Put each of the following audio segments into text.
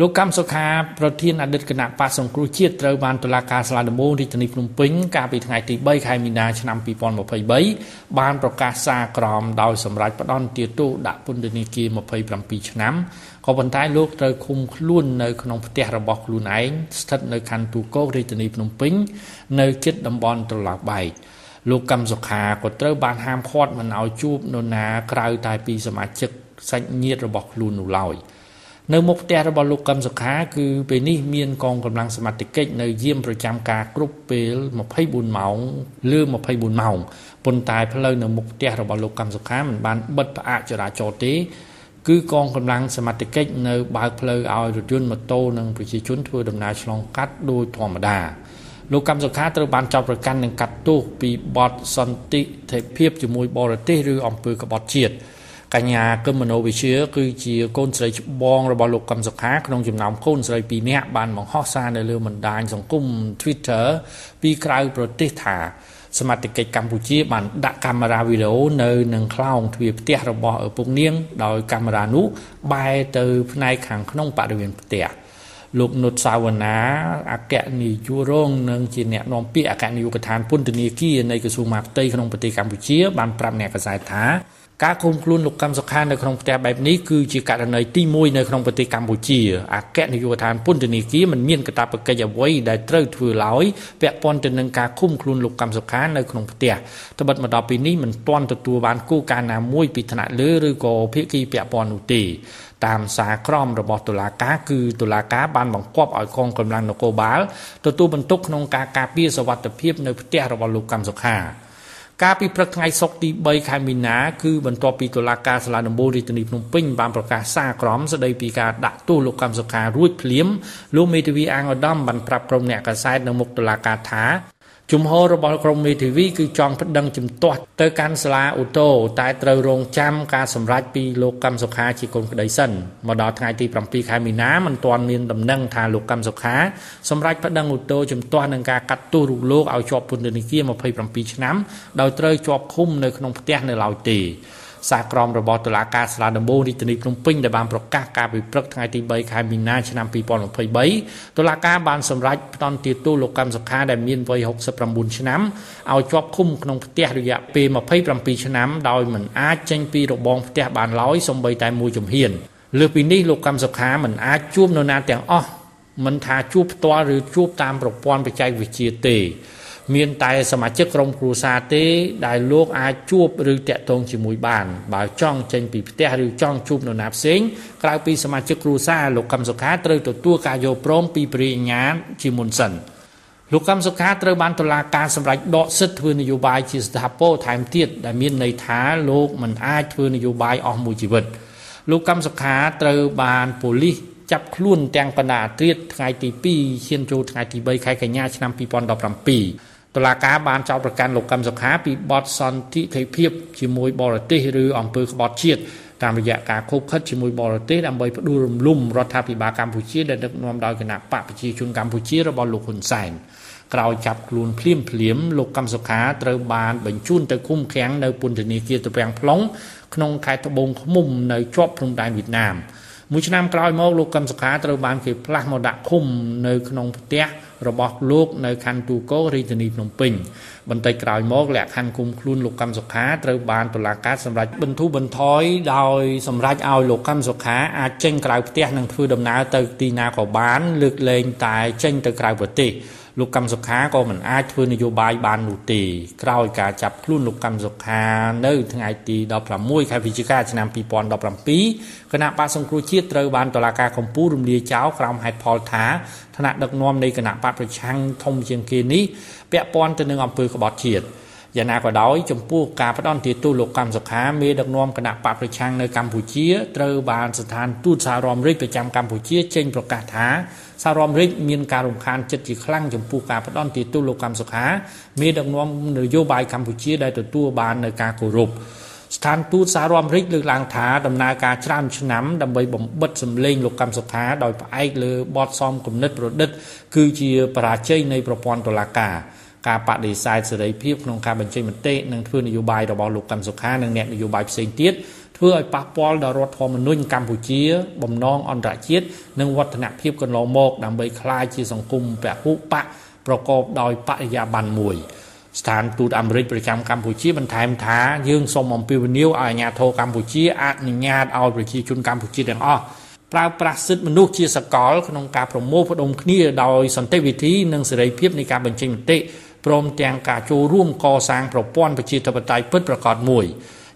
លោកកម្មសុខាប្រធានអតីតគណៈបកសង្គ្រោះជាតិត្រូវបានតុលាការសាលាដំបងរាជធានីភ្នំពេញកាលពីថ្ងៃទី3ខែមីនាឆ្នាំ2023បានប្រកាសសារក្រមដោយសម្រេចផ្តន្ទាទោសដាក់ពន្ធនាគារ27ឆ្នាំក៏ប៉ុន្តែលោកត្រូវឃុំខ្លួននៅក្នុងផ្ទះរបស់ខ្លួនឯងស្ថិតនៅខណ្ឌទូកោរាជធានីភ្នំពេញនៅជិតតំបន់ត្រឡោកបែកលោកកម្មសុខាក៏ត្រូវបានហាមឃាត់មិនឲ្យជួបនរណាក្រៅតែពីសមាជិកសាច់ញាតិរបស់ខ្លួននោះឡើយ។ នៅមុខផ្ទះរបស់លោកកឹមសុខាគឺពេលនេះមានកងកម្លាំងសមត្ថកិច្ចនៅយាមប្រចាំការគ្រប់ពេល24ម៉ោងលើ24ម៉ោងប៉ុន្តែផ្លូវនៅមុខផ្ទះរបស់លោកកឹមសុខាមិនបានបិទផ្អាកចរាចរណ៍ទេគឺកងកម្លាំងសមត្ថកិច្ចនៅបើកផ្លូវឲ្យរថយន្តម៉ូតូនិងប្រជាជនធ្វើដំណើរឆ្លងកាត់ដោយធម្មតាលោកកម្មសុខាត្រូវបានចោទប្រកាន់និងកាត់ទោសពីបទសន្តិភាពជាមួយបរទេសឬអំពើក្បត់ជាតិ កញ្ញាកឹមមនោវិជាគឺជាកូនស្រីច្បងរបស់លោកកឹមសុខាក្នុងចំណោមកូនស្រី2នាក់បានបង្ហោះសារនៅលើបណ្ដាញសង្គម Twitter ពីក្រៅប្រទេសថាសមត្ថកិច្ចកម្ពុជាបានដាក់កាមេរ៉ាវីដេអូនៅនឹងខ្លោងទ្វារផ្ទះរបស់ឪពុកនាង ដោយកាមេរ៉ានោះបែរទៅផ្នែកខាងក្នុងបរិវេណផ្ទះលោកនុតសាវណ្ណាអគ្គនាយករងនិងជាអ្នកនាំពាក្យអគ្គនាយកដ្ឋានពន្ធនាគារនៃក្រសួងមហាផ្ទៃក្នុងប្រទេសកម្ពុជាបានប្រាប់អ្នកកសែតថា ការឃុំខ្លួនលោកកម្មសុខានៅក្នុងផ្ទះបែបនេះគឺជាករណីទី1នៅក្នុងប្រទេសកម្ពុជាអគ្គនាយកដ្ឋានពន្ធនាគារមិនមានកាតព្វកិច្ចអ្វីដែលត្រូវធ្វើឡើយពាក់ព័ន្ធទៅនឹងការឃុំខ្លួនលោកកម្មសុខានៅក្នុងផ្ទះត្បិតមកដល់ពេលនេះមិនទាន់ទទួលបានគោលការណ៍ណាមួយពីថ្នាក់លើឬក៏ភាគីពាក់ព័ន្ធនោះទេតាមសារក្រមរបស់តុលាការគឺតុលាការបានបង្គាប់ឲ្យកងកម្លាំងនគរបាលទទួលបន្ទុកក្នុងការការពារសវត្ថិភាពនៅផ្ទះរបស់លោកកម្មសុខា កាលពីព្រឹកថ្ងៃសុក្រទី3ខែមីនាគឺបន្ទាប់ពីតុលាការសាលាដំបូងរាជធានីភ្នំពេញបានប្រកាសសារក្រមស្តីពីការដាក់ទោសលោកកម្មសុខារួចភ្លាមលោកមេធាវីអាងឧត្តមបានប្រាប់ក្រុមអ្នកកាសែតនៅមុខតុលាការថា ជំហររបស់ក្រមមេធាវីគឺចង់ប្តឹងជំទាស់ទៅកាន់សាលាអូតូតែត្រូវរងចាំការសម្រេចពីលោកកម្មសុខាជាកូនក្តីសិនមកដល់ថ្ងៃទី7ខែមីនាមិនទាន់មានដំណឹងថាលោកកម្មសុខាសម្រេចប្តឹងអូតូជំទាស់នឹងការកាត់ទោសរូបលោកឲ្យជាប់ពន្ធនាគារ27ឆ្នាំដោយត្រូវជាប់ឃុំនៅក្នុងផ្ទះនៅឡើយទេ សារក្រមរបស់តុលាការសាលាដំបងរាជធានីភ្នំពេញដែលបានប្រកាសកាលពីព្រឹកថ្ងៃទី3ខែមីនាឆ្នាំ2023តុលាការបានសម្រេចផ្តន្ទាទោសលោកកម្មសុខាដែលមានវ័យ69ឆ្នាំឲ្យជាប់ឃុំក្នុងផ្ទះរយៈពេល27ឆ្នាំដោយមិនអាចចេញពីរបងផ្ទះបានឡើយសូម្បីតែមួយជំហានលើពីនេះលោកកម្មសុខាមិនអាចជួបនរណាទាំងអស់មិនថាជួបផ្ទាល់ឬជួបតាមប្រព័ន្ធបច្ចេកវិទ្យាទេ មានតែសមាជិកក្រុមគ្រួសារទេដែលលោកអាចជួបឬតាក់ទងជាមួយបាន បើចង់ចេញពីផ្ទះឬចង់ជួបនរណាផ្សេងក្រៅពីសមាជិកគ្រួសារលោកកឹមសុខាត្រូវទទួលការយកព្រមពីព្រះអញ្ញាណជាមុនសិនលោកកម្មសុខាត្រូវបានតុលាការសម្រេចដកសិទ្ធិធ្វើនយោបាយជាស្ថាពរថែមទៀតដែលមានន័យថាលោកមិនអាចធ្វើនយោបាយអស់មួយជីវិតលោកកម្មសុខាត្រូវបានប៉ូលីសចាប់ខ្លួនទាំងបណ្ដាអត្រាតថ្ងៃទី2ឈានចូលថ្ងៃទី3ខែកញ្ញាឆ្នាំ2017 តុលាការបានចោទប្រកាន់លោកកឹមសុខាពីបទសន្តិភាពជាមួយបរទេសឬអំពើក្បត់ជាតិតាមរយៈការខົບខិតជាមួយបរទេសដើម្បីផ្ដួលរំលំរដ្ឋាភិបាលកម្ពុជាដែលដឹកនាំដោយគណៈបកប្រជាជនកម្ពុជារបស់លោកហ៊ុនសែនក្រោយចាប់ខ្លួនភ្លាមភ្លាមលោកកឹមសុខាត្រូវបានបញ្ជូនទៅឃុំឃាំងនៅពន្ធនាគារត្រពាំង plong ក្នុងខេត្តត្បូងឃ្មុំនៅជាប់ព្រំដែនវៀតណាម មួយឆ្នាំក្រោយមកលោកកឹមសុខាត្រូវបានគេផ្លាស់មកដាក់ឃុំនៅក្នុងផ្ទះរបស់លោកនៅខណ្ឌទូកោរាជធានីភ្នំពេញបន្តិចក្រោយមកលក្ខខណ្ឌគុំខ្លួនលោកកម្មសុខាត្រូវបានតុលាការសម្រេចបន្ធូរបន្ថយដោយសម្រេចឲ្យលោកកម្មសុខាអាចចេញក្រៅផ្ទះនិងធ្វើដំណើរទៅទីណាក៏បានលើកលែងតែចេញទៅក្រៅប្រទេស លោកកម្មសុខាក៏មិនអាចធ្វើនយោបាយបាននោះទេក្រោយការចាប់ខ្លួនលោកកម្មសុខានៅថ្ងៃទី16ខែវិច្ឆិកាឆ្នាំ2017គណៈបកសង្គ្រោះជាតិត្រូវបានតុលាការកំពូលរំលាយចោលក្រោមហេតុផលថាឋានៈដឹកនាំនៃគណៈបកប្រឆាំងធំជាងគេនេះពាក់ព័ន្ធទៅនឹងអំពើក្បត់ជាតិយ៉ាងណាក៏ដោយចំពោះការផ្ដន់ទាទោសលោកកម្មសុខាមេដឹកនាំគណៈបកប្រឆាំងនៅកម្ពុជាត្រូវបានស្ថានទូតសហរដ្ឋអាមេរិកប្រចាំកម្ពុជាចេញប្រកាសថា សហរដ្ឋអាមេរិកមានការរំខានចិត្តជាខ្លាំងចំពោះការផ្ដន់ទាទោសលោកកម្មសុខាមេដឹកនាំនយោបាយកម្ពុជាដែលទទួលបាននៅការគោរពស្ថានទូតសហរដ្ឋអាមេរិកលើកឡើងថាដំណើរការច្រើនឆ្នាំដើម្បីបំបិតសម្លេងលោកកម្មសុខាដោយផ្អែកលើបទសំគំនិតប្រឌិត គឺជាបរាជ័យនៃប្រព័ន្ធតុលាការការបដិសេធសេរីភាពក្នុងការបញ្ចេញមតិនិងធ្វើនយោបាយរបស់លោកកម្មសុខានិងអ្នកនយោបាយផ្សេងទៀត ធ្វើឲ្យប៉ះពាល់ដល់រដ្ឋធម្មនុញ្ញកម្ពុជា បំណងអន្តរជាតិនិងវឌ្ឍនភាពកន្លងមកដើម្បីក្លាយជាសង្គមពហុបកប្រកបដោយបរិយាបន្នមួយស្ថានទូតអាមេរិកប្រចាំកម្ពុជាបន្ថែមថាយើងសូមអំពាវនាវឲ្យអាជ្ញាធរកម្ពុជាអនុញ្ញាតឲ្យប្រជាជនកម្ពុជាទាំងអស់ប្រើប្រាស់សិទ្ធិមនុស្សជាសកលក្នុងការប្រមូលផ្ដុំគ្នាដោយសន្តិវិធីនិងសេរីភាពនៃការបញ្ចេញមតិព្រមទាំងការចូលរួមកសាងប្រព័ន្ធប្រជាធិបតេយ្យពិតប្រាកដមួយ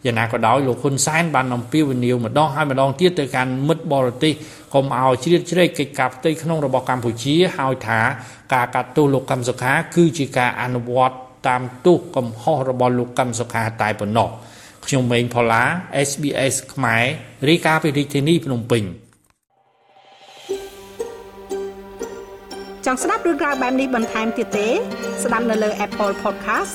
យ៉ាងណាក៏ដោយលោកហ៊ុនសែនបានអំពាវនាវម្ដងហើយម្ដងទៀតទៅកាន់មិត្តបរទេសកុំឲ្យជ្រៀតជ្រែកកិច្ចការផ្ទៃក្នុងរបស់កម្ពុជាហើយថាការកាត់ទោសលោកកឹមសុខា គឺជាការអនុវត្តតាមទោសកំហុសរបស់លោកកឹមសុខាតែប៉ុណ្ណោះខ្ញុំម៉េងផល្លា SBS ខ្មែររាយការណ៍ពីរាជធានីភ្នំពេញចង់ស្ដាប់រឿងរ៉ាវបែបនេះបន្ថែមទៀតទេ ស្ដាប់នៅលើ Apple Podcast